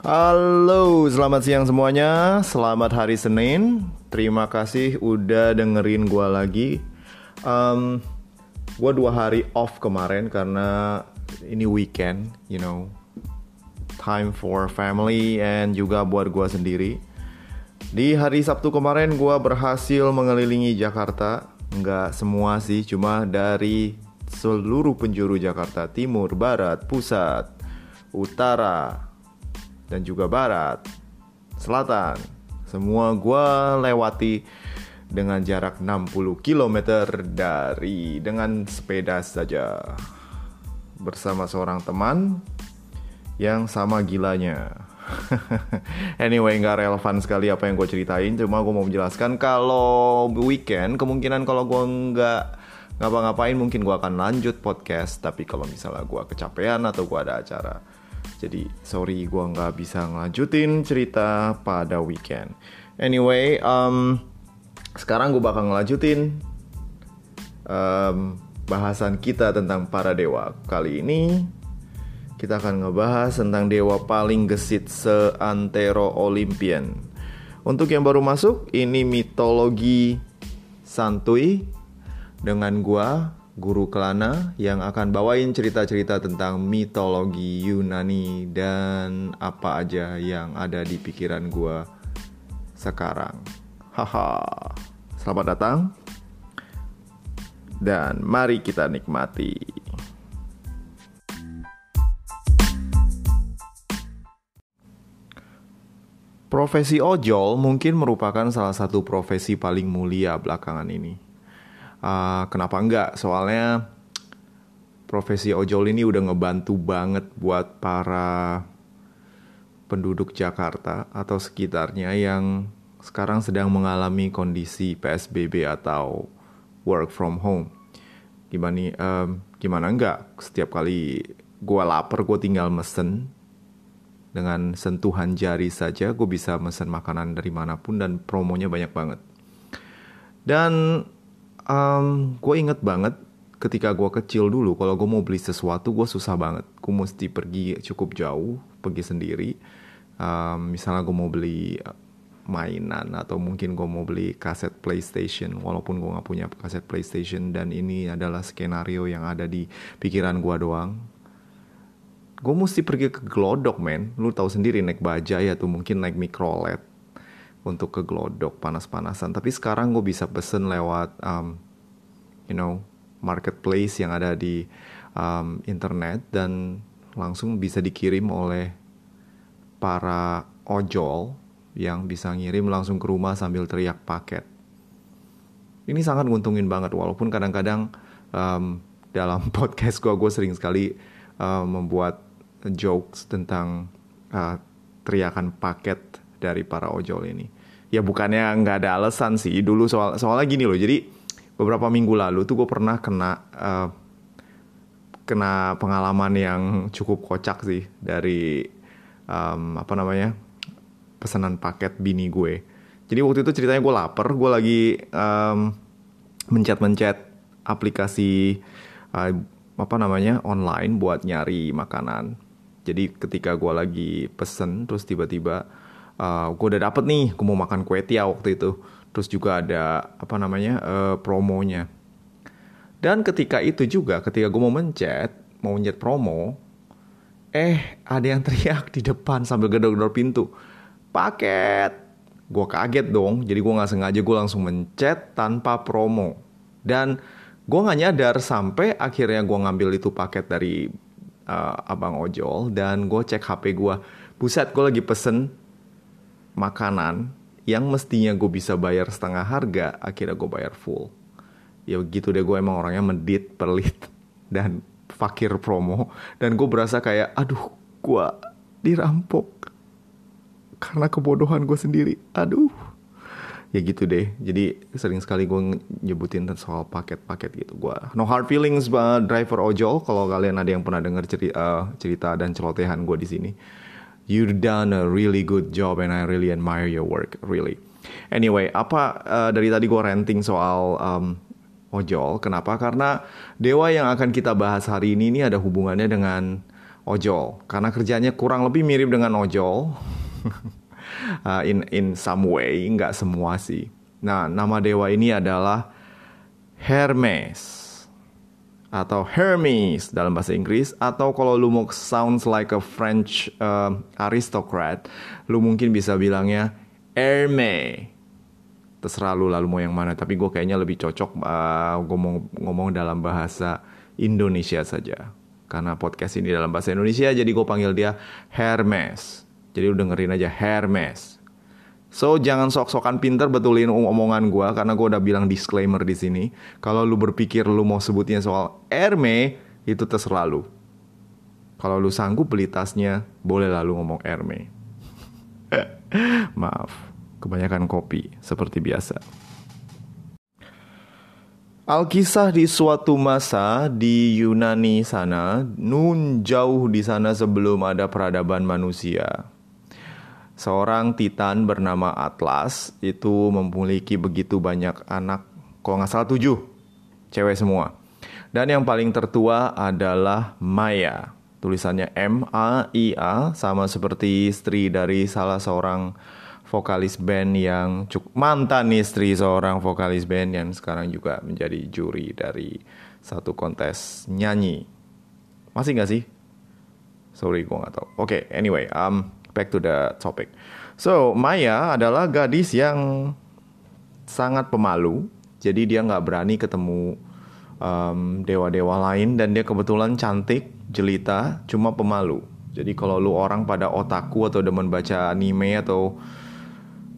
Halo, selamat siang semuanya. Selamat hari Senin. Terima kasih udah dengerin gua lagi. Um, gua dua hari off kemarin karena ini weekend, you know, time for family and juga buat gua sendiri. Di hari Sabtu kemarin gua berhasil mengelilingi Jakarta. Nggak semua sih, cuma dari seluruh penjuru Jakarta, timur, barat, pusat, utara, dan juga barat, selatan. Semua gua lewati dengan jarak 60 km dari dengan sepeda saja. Bersama seorang teman yang sama gilanya. anyway, nggak relevan sekali apa yang gue ceritain. Cuma gue mau menjelaskan kalau weekend kemungkinan kalau gue nggak ngapa-ngapain mungkin gue akan lanjut podcast. Tapi kalau misalnya gue kecapean atau gue ada acara, jadi sorry gue nggak bisa ngelanjutin cerita pada weekend. Anyway, um, sekarang gue bakal ngelanjutin um, bahasan kita tentang para dewa. Kali ini kita akan ngebahas tentang dewa paling gesit seantero Olympian. Untuk yang baru masuk, ini mitologi santuy dengan gua Guru Kelana yang akan bawain cerita-cerita tentang mitologi Yunani dan apa aja yang ada di pikiran gua sekarang. Haha. Selamat datang. Dan mari kita nikmati. Profesi ojol mungkin merupakan salah satu profesi paling mulia belakangan ini. Uh, kenapa enggak? Soalnya profesi ojol ini udah ngebantu banget buat para penduduk Jakarta atau sekitarnya yang sekarang sedang mengalami kondisi PSBB atau work from home. Gimana, um, gimana enggak? Setiap kali gue lapar, gue tinggal mesen dengan sentuhan jari saja gue bisa mesen makanan dari mana pun dan promonya banyak banget. Dan um, gue inget banget ketika gue kecil dulu kalau gue mau beli sesuatu gue susah banget. Gue mesti pergi cukup jauh, pergi sendiri. Um, misalnya gue mau beli mainan atau mungkin gue mau beli kaset PlayStation walaupun gue nggak punya kaset PlayStation dan ini adalah skenario yang ada di pikiran gue doang gue mesti pergi ke Glodok men lu tahu sendiri naik bajai atau mungkin naik mikrolet untuk ke Glodok panas-panasan. Tapi sekarang gue bisa pesen lewat um, you know marketplace yang ada di um, internet dan langsung bisa dikirim oleh para ojol yang bisa ngirim langsung ke rumah sambil teriak paket. Ini sangat nguntungin banget walaupun kadang-kadang um, dalam podcast gue gue sering sekali uh, membuat jokes tentang uh, teriakan paket dari para ojol ini. Ya bukannya nggak ada alasan sih. Dulu soal soalnya gini loh. Jadi beberapa minggu lalu tuh gue pernah kena uh, kena pengalaman yang cukup kocak sih dari um, apa namanya pesanan paket bini gue. Jadi waktu itu ceritanya gue lapar, gue lagi um, mencet-mencet aplikasi uh, apa namanya online buat nyari makanan jadi ketika gue lagi pesen terus tiba-tiba uh, eh, gue udah dapet nih, gue mau makan kue tia waktu itu. Terus juga ada apa namanya uh, promonya. Dan ketika itu juga, ketika gue mau mencet, mau mencet promo, eh ada yang teriak di depan sambil gedor-gedor pintu. Paket! Gue kaget dong, jadi gue gak sengaja gue langsung mencet tanpa promo. Dan gue gak nyadar sampai akhirnya gue ngambil itu paket dari uh, abang ojol dan gue cek HP gue buset gue lagi pesen makanan yang mestinya gue bisa bayar setengah harga akhirnya gue bayar full. Ya gitu deh gue emang orangnya medit pelit dan fakir promo. Dan gue berasa kayak aduh gue dirampok karena kebodohan gue sendiri. Aduh. Ya gitu deh. Jadi sering sekali gue nyebutin soal paket-paket gitu. Gue no hard feelings driver ojol. Kalau kalian ada yang pernah dengar cerita, uh, cerita dan celotehan gue di sini you done a really good job and I really admire your work really. Anyway apa uh, dari tadi gue ranting soal um, ojol kenapa? Karena dewa yang akan kita bahas hari ini ini ada hubungannya dengan ojol. Karena kerjanya kurang lebih mirip dengan ojol. Uh, in in some way nggak semua sih. Nah nama dewa ini adalah Hermes atau Hermes dalam bahasa Inggris atau kalau lu mau sounds like a French uh, aristocrat lu mungkin bisa bilangnya Hermes. Terserah lu lalu mau yang mana tapi gue kayaknya lebih cocok uh, ngomong ngomong dalam bahasa Indonesia saja. Karena podcast ini dalam bahasa Indonesia jadi gue panggil dia Hermes. Jadi lu dengerin aja Hermes So jangan sok-sokan pinter betulin omongan gue karena gue udah bilang disclaimer di sini. Kalau lu berpikir lu mau sebutnya soal Herme itu terserah lu. Kalau lu sanggup beli tasnya, boleh lalu ngomong Herme. Maaf, kebanyakan kopi seperti biasa. Alkisah di suatu masa di Yunani sana, nun jauh di sana sebelum ada peradaban manusia seorang titan bernama Atlas itu memiliki begitu banyak anak, kalau nggak salah tujuh, cewek semua. Dan yang paling tertua adalah Maya. Tulisannya M-A-I-A, sama seperti istri dari salah seorang vokalis band yang cukup mantan istri seorang vokalis band yang sekarang juga menjadi juri dari satu kontes nyanyi. Masih nggak sih? Sorry, gue nggak tahu. Oke, okay, anyway, um, back to the topic. So, Maya adalah gadis yang sangat pemalu. Jadi dia nggak berani ketemu um, dewa-dewa lain dan dia kebetulan cantik, jelita, cuma pemalu. Jadi kalau lu orang pada otaku atau demen baca anime atau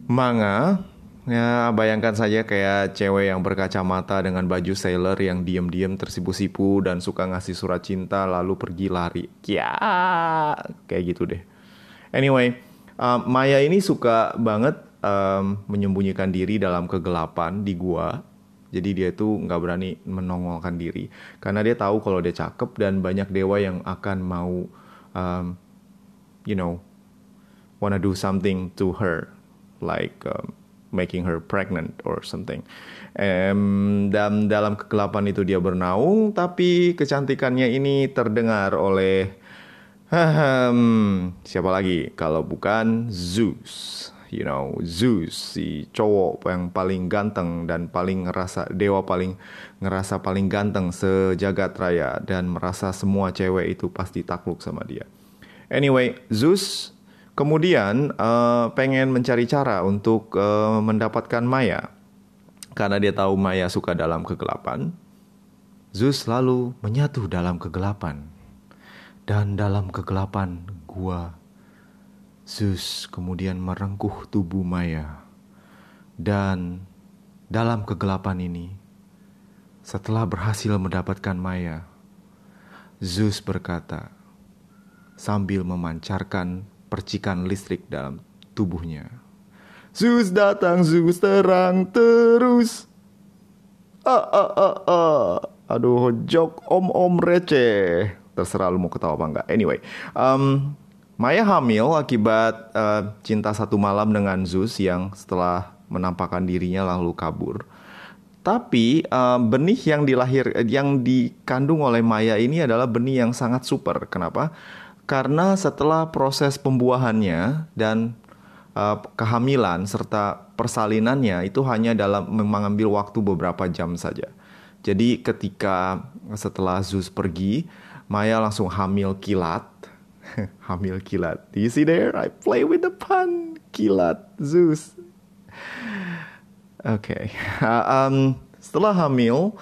manga, ya bayangkan saja kayak cewek yang berkacamata dengan baju sailor yang diem-diem tersipu-sipu dan suka ngasih surat cinta lalu pergi lari. Ya, kayak gitu deh. Anyway, uh, Maya ini suka banget um, menyembunyikan diri dalam kegelapan di gua. Jadi dia itu nggak berani menongolkan diri karena dia tahu kalau dia cakep dan banyak dewa yang akan mau, um, you know, wanna do something to her, like um, making her pregnant or something. Um, dan dalam kegelapan itu dia bernaung, tapi kecantikannya ini terdengar oleh Hmm, siapa lagi kalau bukan Zeus? You know, Zeus si cowok yang paling ganteng dan paling ngerasa dewa paling ngerasa paling ganteng sejagat raya dan merasa semua cewek itu pasti takluk sama dia. Anyway, Zeus kemudian uh, pengen mencari cara untuk uh, mendapatkan Maya karena dia tahu Maya suka dalam kegelapan. Zeus lalu menyatu dalam kegelapan dan dalam kegelapan gua, Zeus kemudian merengkuh tubuh Maya. Dan dalam kegelapan ini, setelah berhasil mendapatkan Maya, Zeus berkata sambil memancarkan percikan listrik dalam tubuhnya. Zeus datang, Zeus terang terus. Ah, ah, ah, ah. Aduh, jok om-om receh terserah lu mau ketawa apa enggak. Anyway, um, Maya hamil akibat uh, cinta satu malam dengan Zeus yang setelah menampakkan dirinya lalu kabur. Tapi uh, benih yang dilahir yang dikandung oleh Maya ini adalah benih yang sangat super. Kenapa? Karena setelah proses pembuahannya dan uh, kehamilan serta persalinannya itu hanya dalam mengambil waktu beberapa jam saja. Jadi ketika setelah Zeus pergi, Maya langsung hamil kilat. hamil kilat. Do you see there? I play with the pun. Kilat Zeus. Oke. Okay. um, setelah hamil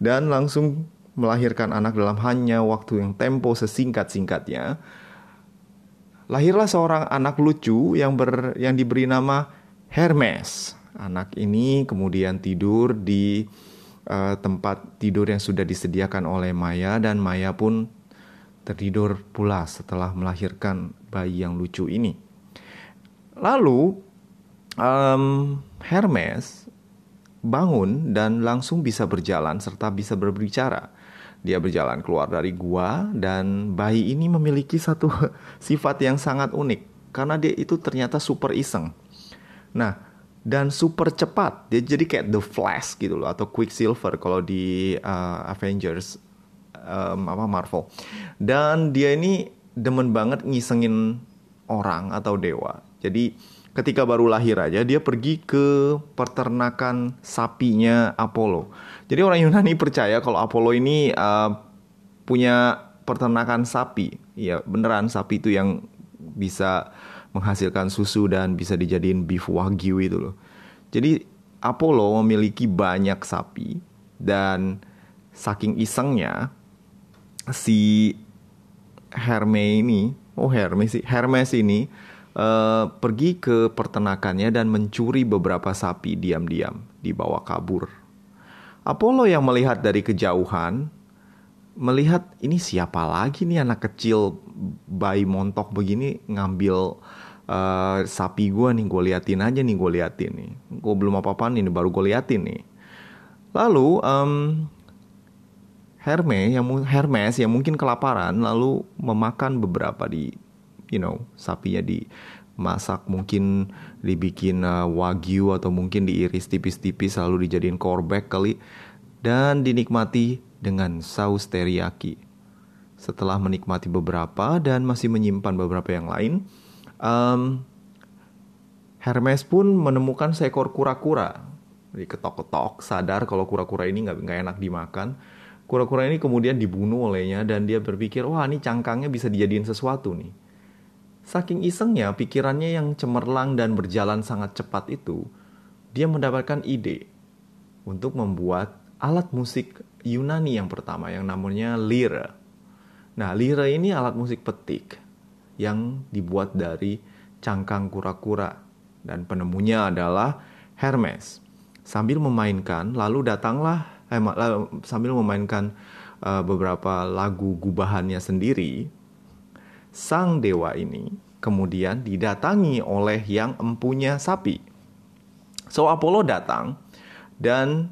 dan langsung melahirkan anak dalam hanya waktu yang tempo sesingkat-singkatnya, lahirlah seorang anak lucu yang ber yang diberi nama Hermes. Anak ini kemudian tidur di uh, tempat tidur yang sudah disediakan oleh Maya dan Maya pun tertidur pula setelah melahirkan bayi yang lucu ini. Lalu um, Hermes bangun dan langsung bisa berjalan serta bisa berbicara. Dia berjalan keluar dari gua dan bayi ini memiliki satu sifat yang sangat unik karena dia itu ternyata super iseng. Nah, dan super cepat. Dia jadi kayak The Flash gitu loh atau Quicksilver kalau di uh, Avengers um, apa Marvel. Dan dia ini demen banget ngisengin orang atau dewa. Jadi ketika baru lahir aja dia pergi ke peternakan sapinya Apollo. Jadi orang Yunani percaya kalau Apollo ini uh, punya peternakan sapi. Ya beneran sapi itu yang bisa menghasilkan susu dan bisa dijadiin beef wagyu itu loh. Jadi Apollo memiliki banyak sapi dan saking isengnya si Hermes ini, oh Hermes sih, Hermes ini uh, pergi ke peternakannya dan mencuri beberapa sapi diam-diam dibawa kabur. Apollo yang melihat dari kejauhan melihat ini siapa lagi nih anak kecil bayi montok begini ngambil uh, sapi gue nih gue liatin aja nih gue liatin nih gue belum apa apa nih baru gue liatin nih lalu um, Hermes yang Hermes yang mungkin kelaparan lalu memakan beberapa di you know sapinya dimasak mungkin dibikin uh, wagyu atau mungkin diiris tipis-tipis lalu dijadiin korbek kali dan dinikmati dengan saus teriyaki. Setelah menikmati beberapa dan masih menyimpan beberapa yang lain, um, Hermes pun menemukan seekor kura-kura. Diketok-ketok, sadar kalau kura-kura ini nggak enak dimakan Kura-kura ini kemudian dibunuh olehnya dan dia berpikir, wah ini cangkangnya bisa dijadiin sesuatu nih. Saking isengnya, pikirannya yang cemerlang dan berjalan sangat cepat itu, dia mendapatkan ide untuk membuat alat musik Yunani yang pertama yang namanya lira. Nah, lira ini alat musik petik yang dibuat dari cangkang kura-kura dan penemunya adalah Hermes. Sambil memainkan, lalu datanglah eh, sambil memainkan uh, beberapa lagu gubahannya sendiri, sang dewa ini kemudian didatangi oleh yang empunya sapi. So Apollo datang dan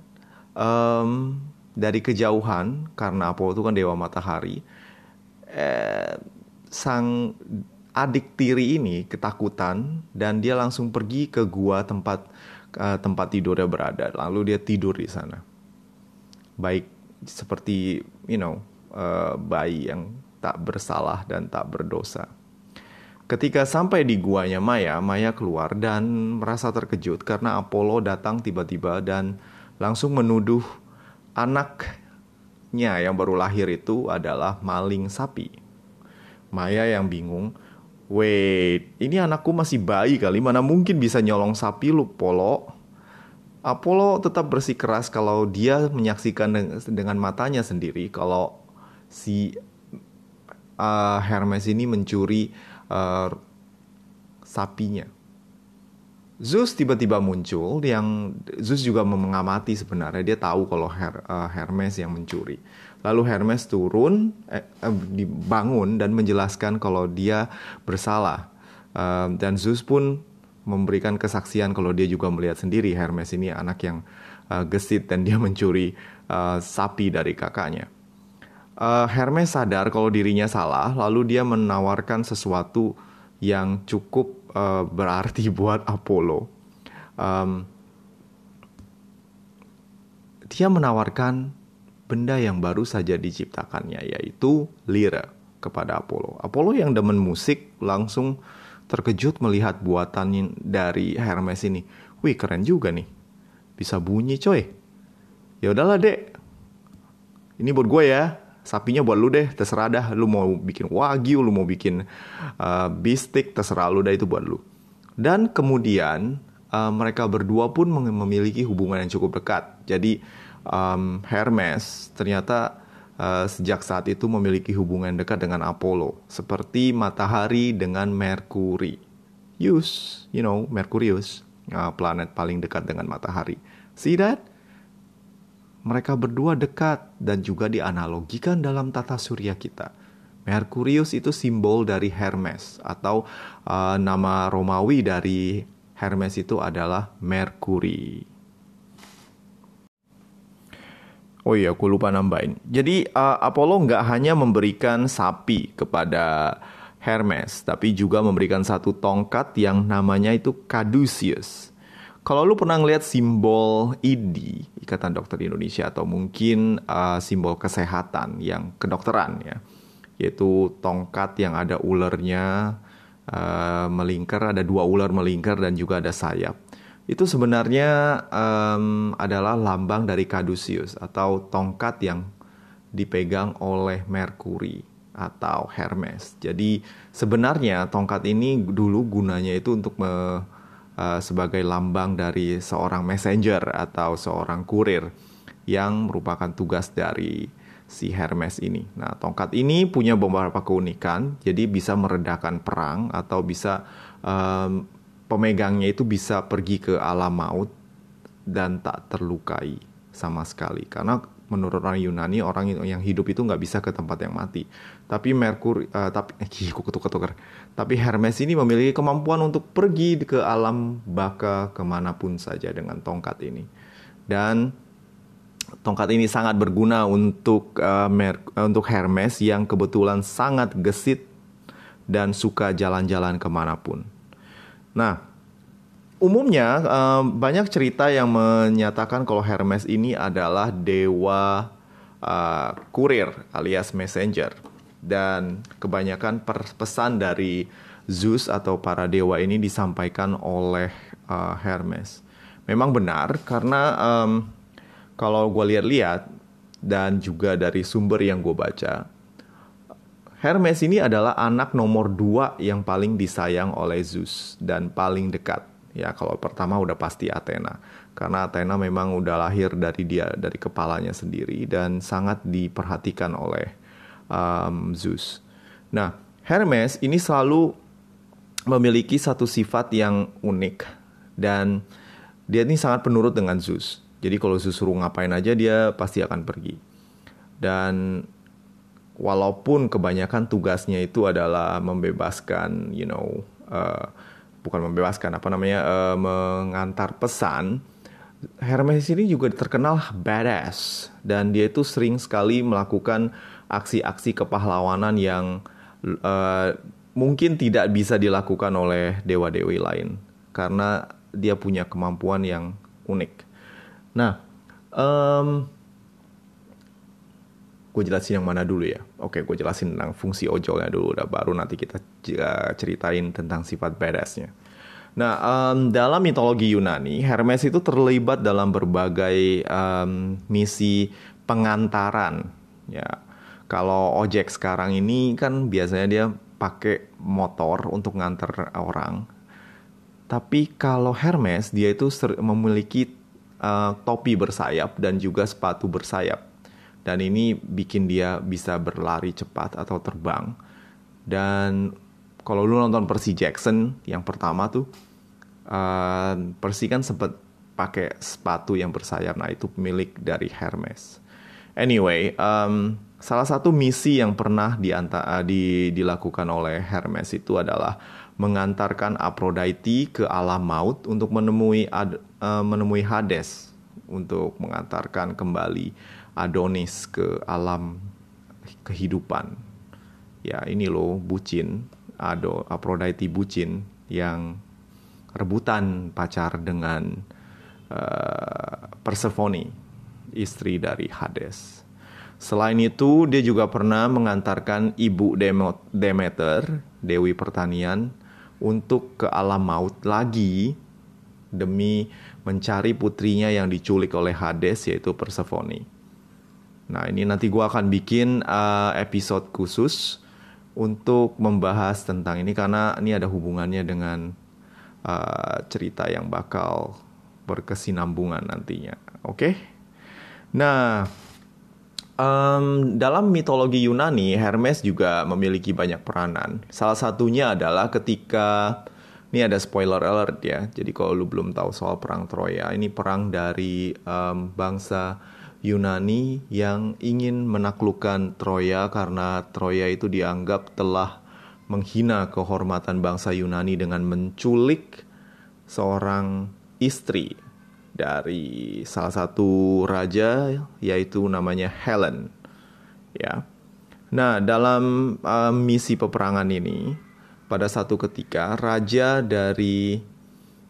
um, dari kejauhan karena Apollo itu kan dewa matahari, eh, sang adik tiri ini ketakutan dan dia langsung pergi ke gua tempat uh, tempat tidurnya berada. Lalu dia tidur di sana baik seperti you know uh, bayi yang tak bersalah dan tak berdosa. Ketika sampai di guanya Maya, Maya keluar dan merasa terkejut karena Apollo datang tiba-tiba dan langsung menuduh anaknya yang baru lahir itu adalah maling sapi. Maya yang bingung, wait, ini anakku masih bayi kali, mana mungkin bisa nyolong sapi lu, Polo? Apollo tetap bersikeras kalau dia menyaksikan dengan matanya sendiri kalau si uh, Hermes ini mencuri uh, sapinya. Zeus tiba-tiba muncul yang Zeus juga mengamati sebenarnya dia tahu kalau Her, uh, Hermes yang mencuri. Lalu Hermes turun eh, eh, dibangun dan menjelaskan kalau dia bersalah. Uh, dan Zeus pun memberikan kesaksian kalau dia juga melihat sendiri Hermes ini anak yang uh, gesit dan dia mencuri uh, sapi dari kakaknya. Uh, Hermes sadar kalau dirinya salah, lalu dia menawarkan sesuatu yang cukup uh, berarti buat Apollo. Um, dia menawarkan benda yang baru saja diciptakannya, yaitu lira kepada Apollo. Apollo yang demen musik langsung terkejut melihat buatan dari Hermes ini. Wih keren juga nih. Bisa bunyi coy. Ya udahlah dek. Ini buat gue ya. Sapinya buat lu deh. Terserah dah. Lu mau bikin wagyu, lu mau bikin uh, bistik, terserah lu dah itu buat lu. Dan kemudian uh, mereka berdua pun memiliki hubungan yang cukup dekat. Jadi um, Hermes ternyata uh, sejak saat itu memiliki hubungan dekat dengan Apollo, seperti matahari dengan Merkuri. Use, you know, Merkurius, uh, planet paling dekat dengan matahari. See that? Mereka berdua dekat dan juga dianalogikan dalam tata surya kita. Merkurius itu simbol dari Hermes atau uh, nama Romawi dari Hermes itu adalah Merkuri. Oh iya, aku lupa nambahin. Jadi uh, Apollo nggak hanya memberikan sapi kepada Hermes, tapi juga memberikan satu tongkat yang namanya itu Caduceus. Kalau lu pernah ngeliat simbol ID, Ikatan Dokter Indonesia, atau mungkin uh, simbol kesehatan yang kedokteran ya, yaitu tongkat yang ada ulernya uh, melingkar, ada dua ular melingkar dan juga ada sayap. Itu sebenarnya um, adalah lambang dari Caduceus atau tongkat yang dipegang oleh Merkuri atau Hermes. Jadi sebenarnya tongkat ini dulu gunanya itu untuk me, uh, sebagai lambang dari seorang messenger atau seorang kurir yang merupakan tugas dari si Hermes ini. Nah, tongkat ini punya beberapa keunikan, jadi bisa meredakan perang atau bisa um, pemegangnya itu bisa pergi ke alam maut dan tak terlukai sama sekali. Karena menurut orang Yunani orang yang hidup itu nggak bisa ke tempat yang mati. Tapi Merkur, uh, tapi eh, ketukar Tapi Hermes ini memiliki kemampuan untuk pergi ke alam baka ke mana pun saja dengan tongkat ini. Dan tongkat ini sangat berguna untuk uh, Mer untuk Hermes yang kebetulan sangat gesit dan suka jalan-jalan ke mana pun. Nah, umumnya uh, banyak cerita yang menyatakan kalau Hermes ini adalah dewa uh, kurir alias messenger dan kebanyakan pesan dari Zeus atau para dewa ini disampaikan oleh uh, Hermes. Memang benar karena um, kalau gue lihat-lihat dan juga dari sumber yang gue baca, Hermes ini adalah anak nomor dua yang paling disayang oleh Zeus dan paling dekat. Ya kalau pertama udah pasti Athena, karena Athena memang udah lahir dari dia dari kepalanya sendiri dan sangat diperhatikan oleh um, Zeus. Nah Hermes ini selalu memiliki satu sifat yang unik dan dia ini sangat penurut dengan Zeus. Jadi kalau suruh ngapain aja dia pasti akan pergi. Dan walaupun kebanyakan tugasnya itu adalah membebaskan, you know, uh, bukan membebaskan apa namanya, uh, mengantar pesan. Hermes ini juga terkenal badass dan dia itu sering sekali melakukan aksi-aksi kepahlawanan yang uh, mungkin tidak bisa dilakukan oleh dewa-dewi lain karena dia punya kemampuan yang unik. Nah, um, gue jelasin yang mana dulu ya. Oke, gue jelasin tentang fungsi ojolnya dulu, udah baru nanti kita ceritain tentang sifat badassnya. Nah, um, dalam mitologi Yunani, Hermes itu terlibat dalam berbagai um, misi pengantaran. Ya, kalau ojek sekarang ini kan biasanya dia pakai motor untuk nganter orang. Tapi kalau Hermes, dia itu memiliki uh, topi bersayap dan juga sepatu bersayap. Dan ini bikin dia bisa berlari cepat atau terbang. Dan kalau lu nonton Percy Jackson yang pertama tuh, uh, Percy kan sempat pakai sepatu yang bersayap. Nah itu milik dari Hermes. Anyway, um, salah satu misi yang pernah dianta, uh, di, dilakukan oleh Hermes itu adalah mengantarkan Aphrodite ke alam maut untuk menemui ad, uh, menemui Hades untuk mengantarkan kembali Adonis ke alam kehidupan. Ya, ini loh bucin, Ado Aphrodite bucin yang rebutan pacar dengan uh, Persephone, istri dari Hades. Selain itu, dia juga pernah mengantarkan ibu Demeter, dewi pertanian, untuk ke alam maut lagi demi mencari putrinya yang diculik oleh Hades yaitu Persephone. Nah ini nanti gue akan bikin uh, episode khusus untuk membahas tentang ini karena ini ada hubungannya dengan uh, cerita yang bakal berkesinambungan nantinya. Oke? Okay? Nah um, dalam mitologi Yunani Hermes juga memiliki banyak peranan. Salah satunya adalah ketika ini ada spoiler alert ya. Jadi kalau lu belum tahu soal perang Troya, ini perang dari um, bangsa Yunani yang ingin menaklukkan Troya karena Troya itu dianggap telah menghina kehormatan bangsa Yunani dengan menculik seorang istri dari salah satu raja yaitu namanya Helen. Ya. Nah, dalam uh, misi peperangan ini pada satu ketika raja dari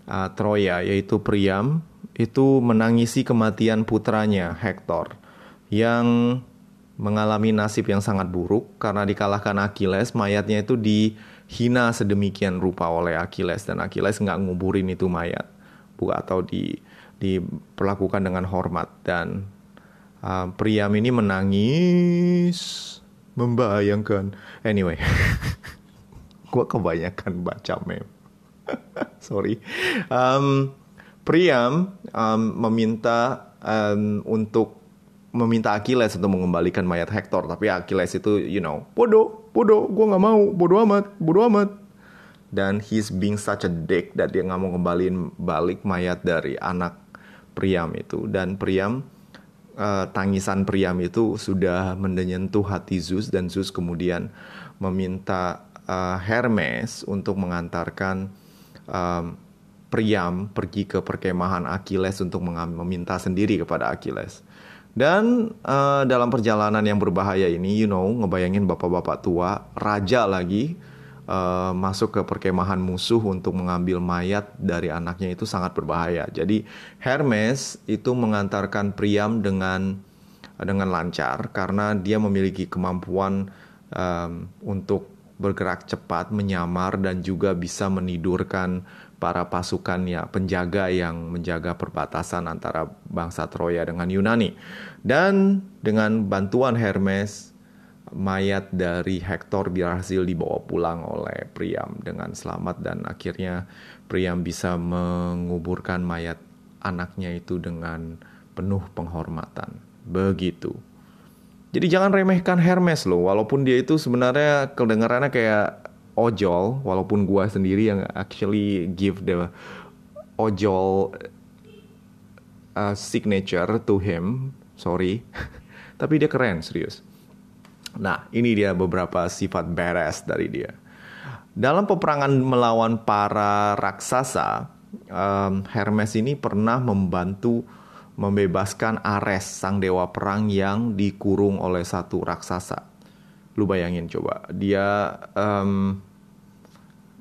uh, Troya yaitu Priam itu menangisi kematian putranya Hector yang mengalami nasib yang sangat buruk karena dikalahkan Achilles, mayatnya itu dihina sedemikian rupa oleh Achilles dan Achilles nggak nguburin itu mayat, bukan atau di diperlakukan dengan hormat. Dan uh, Priam ini menangis membayangkan. Anyway gue kebanyakan baca meme. Sorry. Um, Priam um, meminta um, untuk meminta Achilles untuk mengembalikan mayat Hector. Tapi Achilles itu you know bodoh bodoh gue nggak mau bodoh amat bodoh amat. Dan he's being such a dick that dia nggak mau kembaliin balik mayat dari anak Priam itu. Dan Priam uh, tangisan Priam itu sudah menyentuh hati Zeus. Dan Zeus kemudian meminta uh, Hermes untuk mengantarkan um, Priam pergi ke perkemahan Achilles untuk meminta sendiri kepada Achilles. Dan uh, dalam perjalanan yang berbahaya ini, you know, ngebayangin bapak-bapak tua, raja lagi uh, masuk ke perkemahan musuh untuk mengambil mayat dari anaknya itu sangat berbahaya. Jadi Hermes itu mengantarkan Priam dengan dengan lancar karena dia memiliki kemampuan um, untuk bergerak cepat, menyamar dan juga bisa menidurkan para pasukan ya penjaga yang menjaga perbatasan antara bangsa Troya dengan Yunani. Dan dengan bantuan Hermes, mayat dari Hector berhasil dibawa pulang oleh Priam dengan selamat dan akhirnya Priam bisa menguburkan mayat anaknya itu dengan penuh penghormatan. Begitu. Jadi jangan remehkan Hermes loh, walaupun dia itu sebenarnya kedengarannya kayak ojol walaupun gua sendiri yang actually give the ojol uh, signature to him sorry. Tapi dia keren serius. Nah ini dia beberapa sifat beres dari dia. Dalam peperangan melawan para raksasa um, Hermes ini pernah membantu membebaskan Ares sang dewa perang yang dikurung oleh satu raksasa. Lu bayangin coba dia um,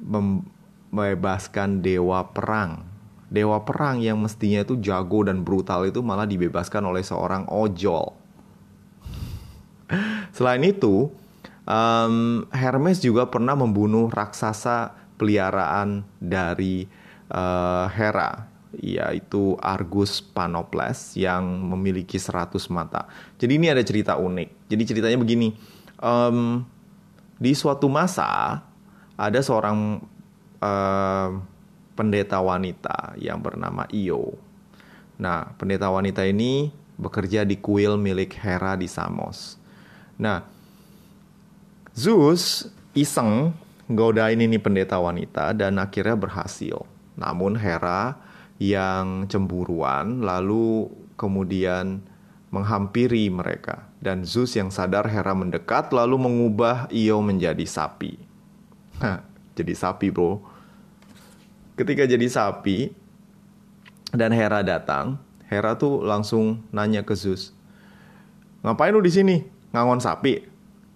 membebaskan dewa perang. Dewa perang yang mestinya itu jago dan brutal itu malah dibebaskan oleh seorang ojol. Selain itu, um, Hermes juga pernah membunuh raksasa peliharaan dari uh, Hera, yaitu Argus Panoples yang memiliki 100 mata. Jadi ini ada cerita unik. Jadi ceritanya begini, um, di suatu masa ada seorang uh, pendeta wanita yang bernama Io. Nah, pendeta wanita ini bekerja di kuil milik Hera di Samos. Nah, Zeus iseng godain ini pendeta wanita dan akhirnya berhasil. Namun Hera yang cemburuan lalu kemudian menghampiri mereka dan Zeus yang sadar Hera mendekat lalu mengubah Io menjadi sapi jadi sapi bro. Ketika jadi sapi dan Hera datang, Hera tuh langsung nanya ke Zeus, ngapain lu di sini ngangon sapi?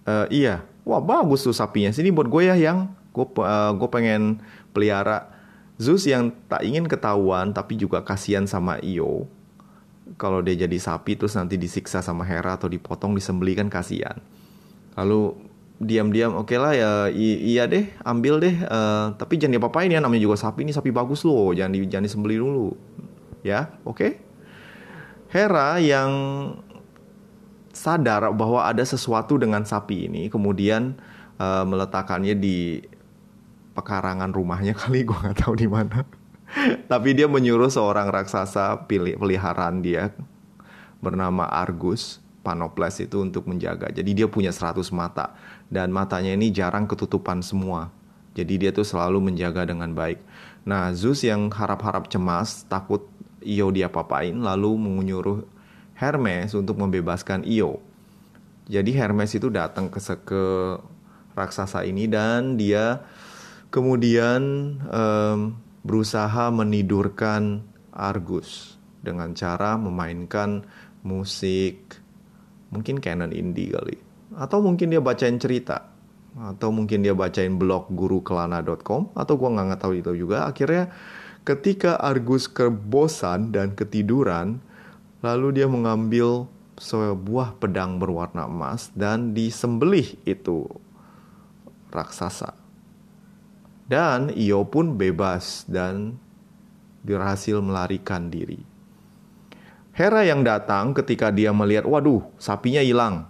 E, iya, wah bagus tuh sapinya. Sini buat gue ya yang gue uh, gue pengen pelihara. Zeus yang tak ingin ketahuan tapi juga kasihan sama Io. Kalau dia jadi sapi terus nanti disiksa sama Hera atau dipotong disembeli kan kasihan. Lalu diam-diam oke okay lah ya iya deh ambil deh uh, tapi jangan diapa-apain ya namanya juga sapi ini sapi bagus loh jangan di, jangan disembeli dulu ya oke okay? Hera yang sadar bahwa ada sesuatu dengan sapi ini kemudian uh, meletakkannya di pekarangan rumahnya kali gue nggak tahu di mana tapi dia menyuruh seorang raksasa pilih peliharaan dia bernama Argus Panoples itu untuk menjaga. Jadi dia punya 100 mata dan matanya ini jarang ketutupan semua. Jadi dia tuh selalu menjaga dengan baik. Nah, Zeus yang harap-harap cemas, takut Io dia papain, lalu menyuruh Hermes untuk membebaskan Io. Jadi Hermes itu datang ke, ke raksasa ini dan dia kemudian um, berusaha menidurkan Argus dengan cara memainkan musik mungkin canon indie kali. Atau mungkin dia bacain cerita. Atau mungkin dia bacain blog gurukelana.com atau gua nggak tahu itu juga. Akhirnya ketika Argus kebosan dan ketiduran lalu dia mengambil sebuah pedang berwarna emas dan disembelih itu. Raksasa. Dan Io pun bebas dan berhasil melarikan diri. Hera yang datang ketika dia melihat, waduh, sapinya hilang.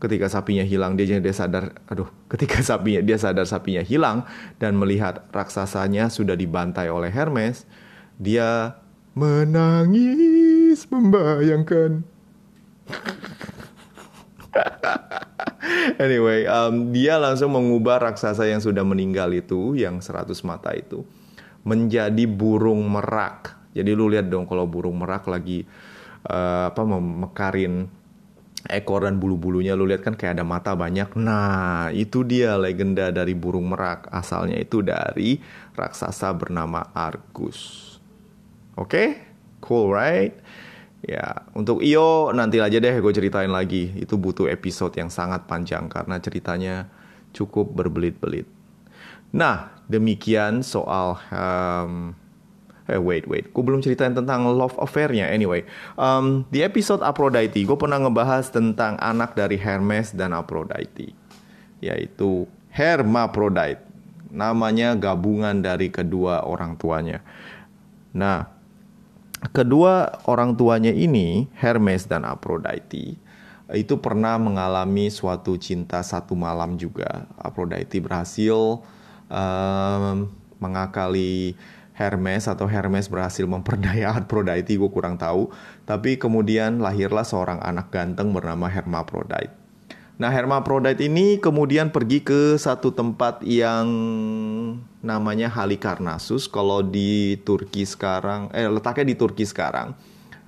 Ketika sapinya hilang, dia dia sadar, aduh, ketika sapinya dia sadar sapinya hilang dan melihat raksasanya sudah dibantai oleh Hermes, dia menangis membayangkan. anyway, um, dia langsung mengubah raksasa yang sudah meninggal itu, yang 100 mata itu, menjadi burung merak jadi lu lihat dong kalau burung merak lagi uh, apa memekarin ekor dan bulu-bulunya lu lihat kan kayak ada mata banyak. Nah, itu dia legenda dari burung merak. Asalnya itu dari raksasa bernama Argus. Oke? Okay? Cool, right? Ya, untuk Io nanti aja deh gue ceritain lagi. Itu butuh episode yang sangat panjang karena ceritanya cukup berbelit-belit. Nah, demikian soal um, Eh wait wait, gue belum ceritain tentang love affair-nya. Anyway, um, di episode Aphrodite gue pernah ngebahas tentang anak dari Hermes dan Aphrodite, yaitu Hermaphrodite. Namanya gabungan dari kedua orang tuanya. Nah, kedua orang tuanya ini Hermes dan Aphrodite itu pernah mengalami suatu cinta satu malam juga. Aphrodite berhasil um, mengakali Hermes atau Hermes berhasil memperdaya Aphrodite gue kurang tahu. Tapi kemudian lahirlah seorang anak ganteng bernama Hermaphrodite. Nah Hermaphrodite ini kemudian pergi ke satu tempat yang namanya Halikarnassus. Kalau di Turki sekarang eh letaknya di Turki sekarang.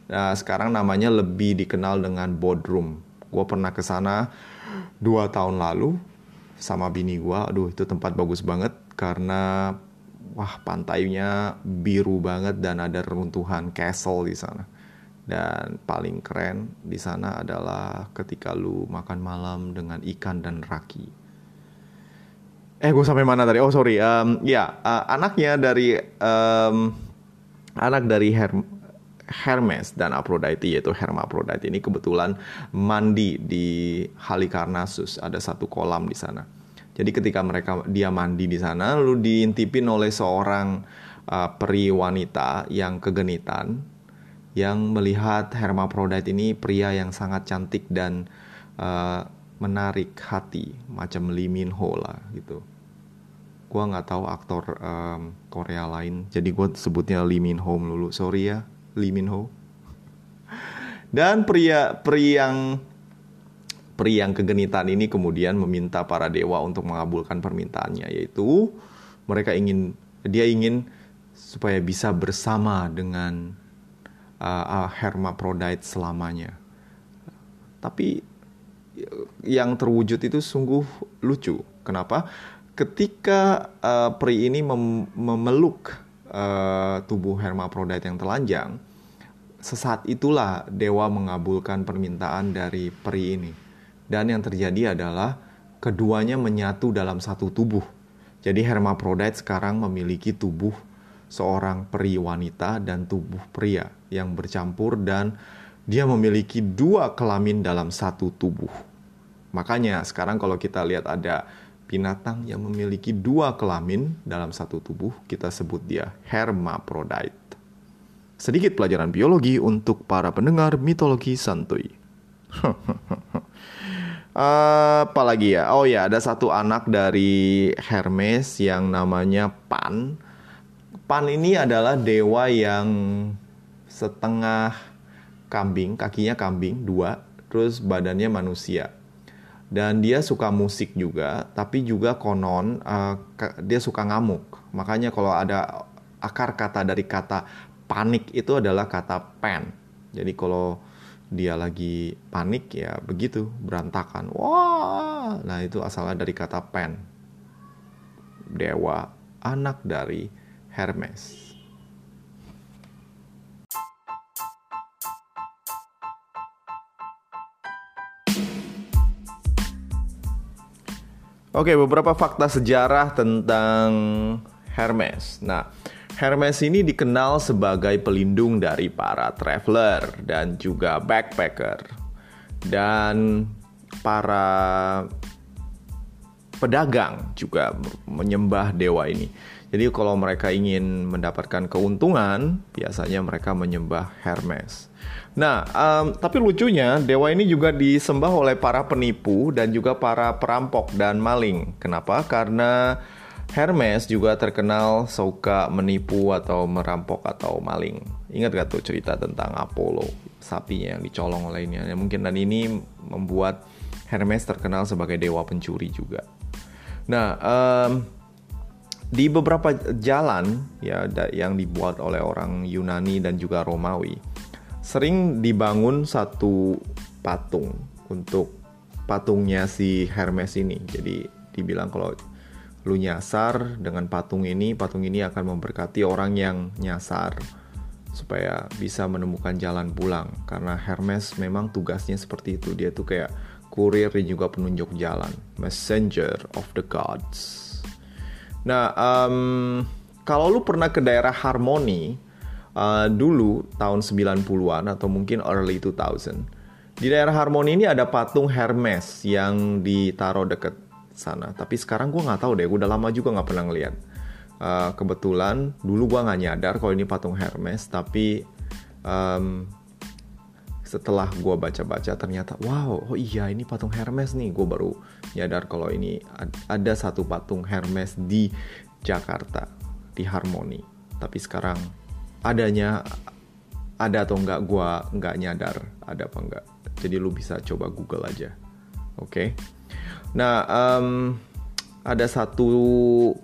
Nah sekarang namanya lebih dikenal dengan Bodrum. Gue pernah ke sana dua tahun lalu sama bini gue aduh itu tempat bagus banget karena wah pantainya biru banget dan ada runtuhan castle di sana. Dan paling keren di sana adalah ketika lu makan malam dengan ikan dan raki. Eh, gue sampai mana tadi? Oh sorry, um, ya uh, anaknya dari um, anak dari Her Hermes dan Aphrodite yaitu Hermaphrodite ini kebetulan mandi di Halikarnassus ada satu kolam di sana jadi ketika mereka dia mandi di sana lalu diintipin oleh seorang uh, peri wanita yang kegenitan yang melihat Hermaphrodite ini pria yang sangat cantik dan uh, menarik hati macam Lee Min Ho lah gitu. Gua nggak tahu aktor um, Korea lain, jadi gue sebutnya Lee Min Ho dulu. Sorry ya, Lee Min Ho. Dan pria pria yang peri yang kegenitan ini kemudian meminta para dewa untuk mengabulkan permintaannya yaitu mereka ingin dia ingin supaya bisa bersama dengan uh, Hermaphrodite selamanya. Tapi yang terwujud itu sungguh lucu. Kenapa? Ketika uh, peri ini mem memeluk uh, tubuh Hermaphrodite yang telanjang, sesaat itulah dewa mengabulkan permintaan dari peri ini dan yang terjadi adalah keduanya menyatu dalam satu tubuh. Jadi Hermaphrodite sekarang memiliki tubuh seorang peri wanita dan tubuh pria yang bercampur dan dia memiliki dua kelamin dalam satu tubuh. Makanya sekarang kalau kita lihat ada binatang yang memiliki dua kelamin dalam satu tubuh, kita sebut dia Hermaphrodite. Sedikit pelajaran biologi untuk para pendengar mitologi santuy. Uh, apa lagi ya? Oh ya, ada satu anak dari Hermes yang namanya Pan. Pan ini adalah dewa yang setengah kambing, kakinya kambing dua, terus badannya manusia. Dan dia suka musik juga, tapi juga konon uh, dia suka ngamuk. Makanya kalau ada akar kata dari kata panik itu adalah kata pen. Jadi kalau dia lagi panik ya begitu berantakan. Wah! Nah itu asalnya dari kata pen. Dewa anak dari Hermes. Oke, beberapa fakta sejarah tentang Hermes. Nah, Hermes ini dikenal sebagai pelindung dari para traveler dan juga backpacker dan para pedagang juga menyembah dewa ini. Jadi kalau mereka ingin mendapatkan keuntungan, biasanya mereka menyembah Hermes. Nah, um, tapi lucunya dewa ini juga disembah oleh para penipu dan juga para perampok dan maling. Kenapa? Karena Hermes juga terkenal suka menipu atau merampok atau maling. Ingat gak tuh cerita tentang Apollo, sapinya yang dicolong oleh ini? Ya, mungkin dan ini membuat Hermes terkenal sebagai dewa pencuri juga. Nah, um, di beberapa jalan ya yang dibuat oleh orang Yunani dan juga Romawi, sering dibangun satu patung untuk patungnya si Hermes ini. Jadi dibilang kalau lu nyasar dengan patung ini, patung ini akan memberkati orang yang nyasar supaya bisa menemukan jalan pulang. Karena Hermes memang tugasnya seperti itu. Dia tuh kayak kurir dan juga penunjuk jalan. Messenger of the gods. Nah um, kalau lu pernah ke daerah Harmony uh, dulu tahun 90-an atau mungkin early 2000 di daerah Harmony ini ada patung Hermes yang ditaruh deket sana. Tapi sekarang gue nggak tahu deh, gue udah lama juga nggak pernah ngeliat. Uh, kebetulan dulu gue nggak nyadar kalau ini patung Hermes, tapi um, setelah gue baca-baca ternyata wow, oh iya ini patung Hermes nih. Gue baru nyadar kalau ini ada satu patung Hermes di Jakarta di Harmoni. Tapi sekarang adanya ada atau enggak gue nggak nyadar ada apa enggak. Jadi lu bisa coba Google aja. Oke. Okay? Nah, um, ada satu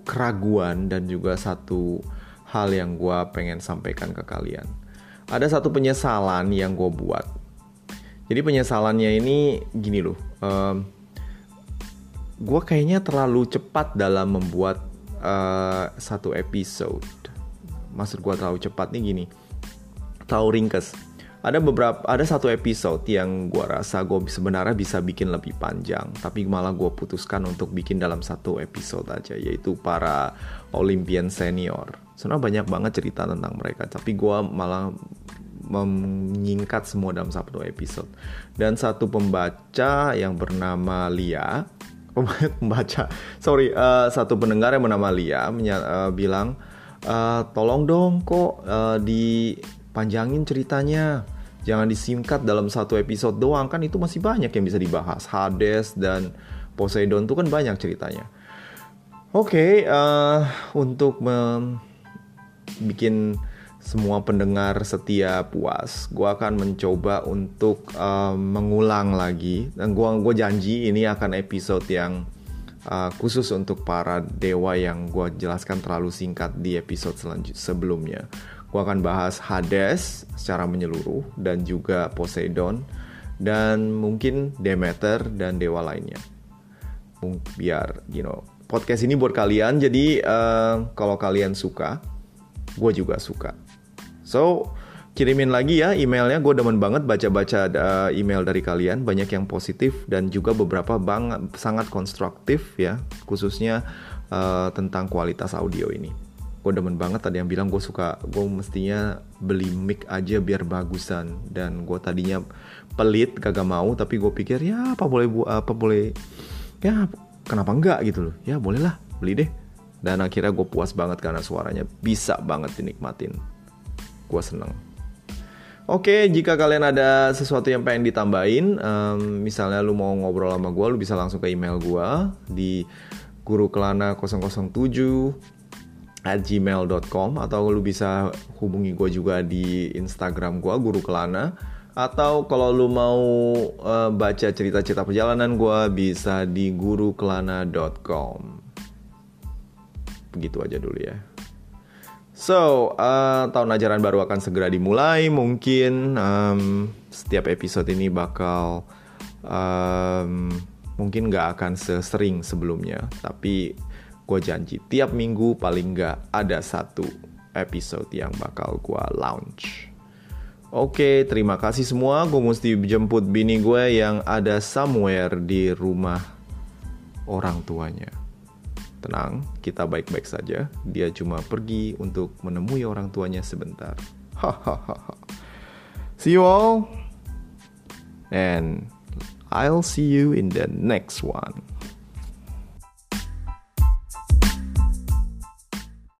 keraguan dan juga satu hal yang gue pengen sampaikan ke kalian. Ada satu penyesalan yang gue buat. Jadi penyesalannya ini gini loh. Um, gue kayaknya terlalu cepat dalam membuat uh, satu episode. Maksud gue terlalu cepat nih gini. Tahu ringkes ada beberapa ada satu episode yang gue rasa gue sebenarnya bisa bikin lebih panjang tapi malah gue putuskan untuk bikin dalam satu episode aja yaitu para Olympian senior. Sebenarnya banyak banget cerita tentang mereka tapi gue malah menyingkat semua dalam satu episode. Dan satu pembaca yang bernama Lia pembaca sorry uh, satu pendengar yang bernama Lia uh, bilang uh, tolong dong kok uh, di panjangin ceritanya jangan disingkat dalam satu episode doang kan itu masih banyak yang bisa dibahas. Hades dan Poseidon itu kan banyak ceritanya. Oke okay, uh, eh, untuk bikin semua pendengar setia puas gue akan mencoba untuk uh, mengulang lagi. Dan gue gue janji ini akan episode yang uh, khusus untuk para dewa yang gue jelaskan terlalu singkat di episode sebelumnya Gue akan bahas Hades secara menyeluruh dan juga Poseidon dan mungkin Demeter dan dewa lainnya. Biar you know podcast ini buat kalian. Jadi uh, kalau kalian suka, gue juga suka. So kirimin lagi ya emailnya. Gue demen banget baca-baca uh, email dari kalian. Banyak yang positif dan juga beberapa banget sangat konstruktif ya, khususnya uh, tentang kualitas audio ini gue demen banget tadi yang bilang gue suka gue mestinya beli mic aja biar bagusan. Dan gue tadinya pelit kagak mau tapi gue pikir ya apa boleh bu apa boleh ya kenapa enggak? Gitu loh. Ya bolehlah beli deh. Dan akhirnya gue puas banget karena suaranya bisa banget dinikmatin. Gue seneng. Oke, jika kalian ada sesuatu yang pengen ditambahin, um, misalnya lu mau ngobrol sama gue, lu bisa langsung ke email gue di gurukelana 007 at gmail.com atau lu bisa hubungi gue juga di Instagram gue Guru Kelana. Atau kalau lu mau uh, baca cerita-cerita perjalanan gue bisa di gurukelana.com begitu aja dulu ya. So, uh, tahun ajaran baru akan segera dimulai. Mungkin um, setiap episode ini bakal um, mungkin nggak akan sesering sebelumnya, tapi gue janji tiap minggu paling nggak ada satu episode yang bakal gue launch. Oke, terima kasih semua. Gue mesti jemput bini gue yang ada somewhere di rumah orang tuanya. Tenang, kita baik-baik saja. Dia cuma pergi untuk menemui orang tuanya sebentar. Hahaha. see you all, and I'll see you in the next one.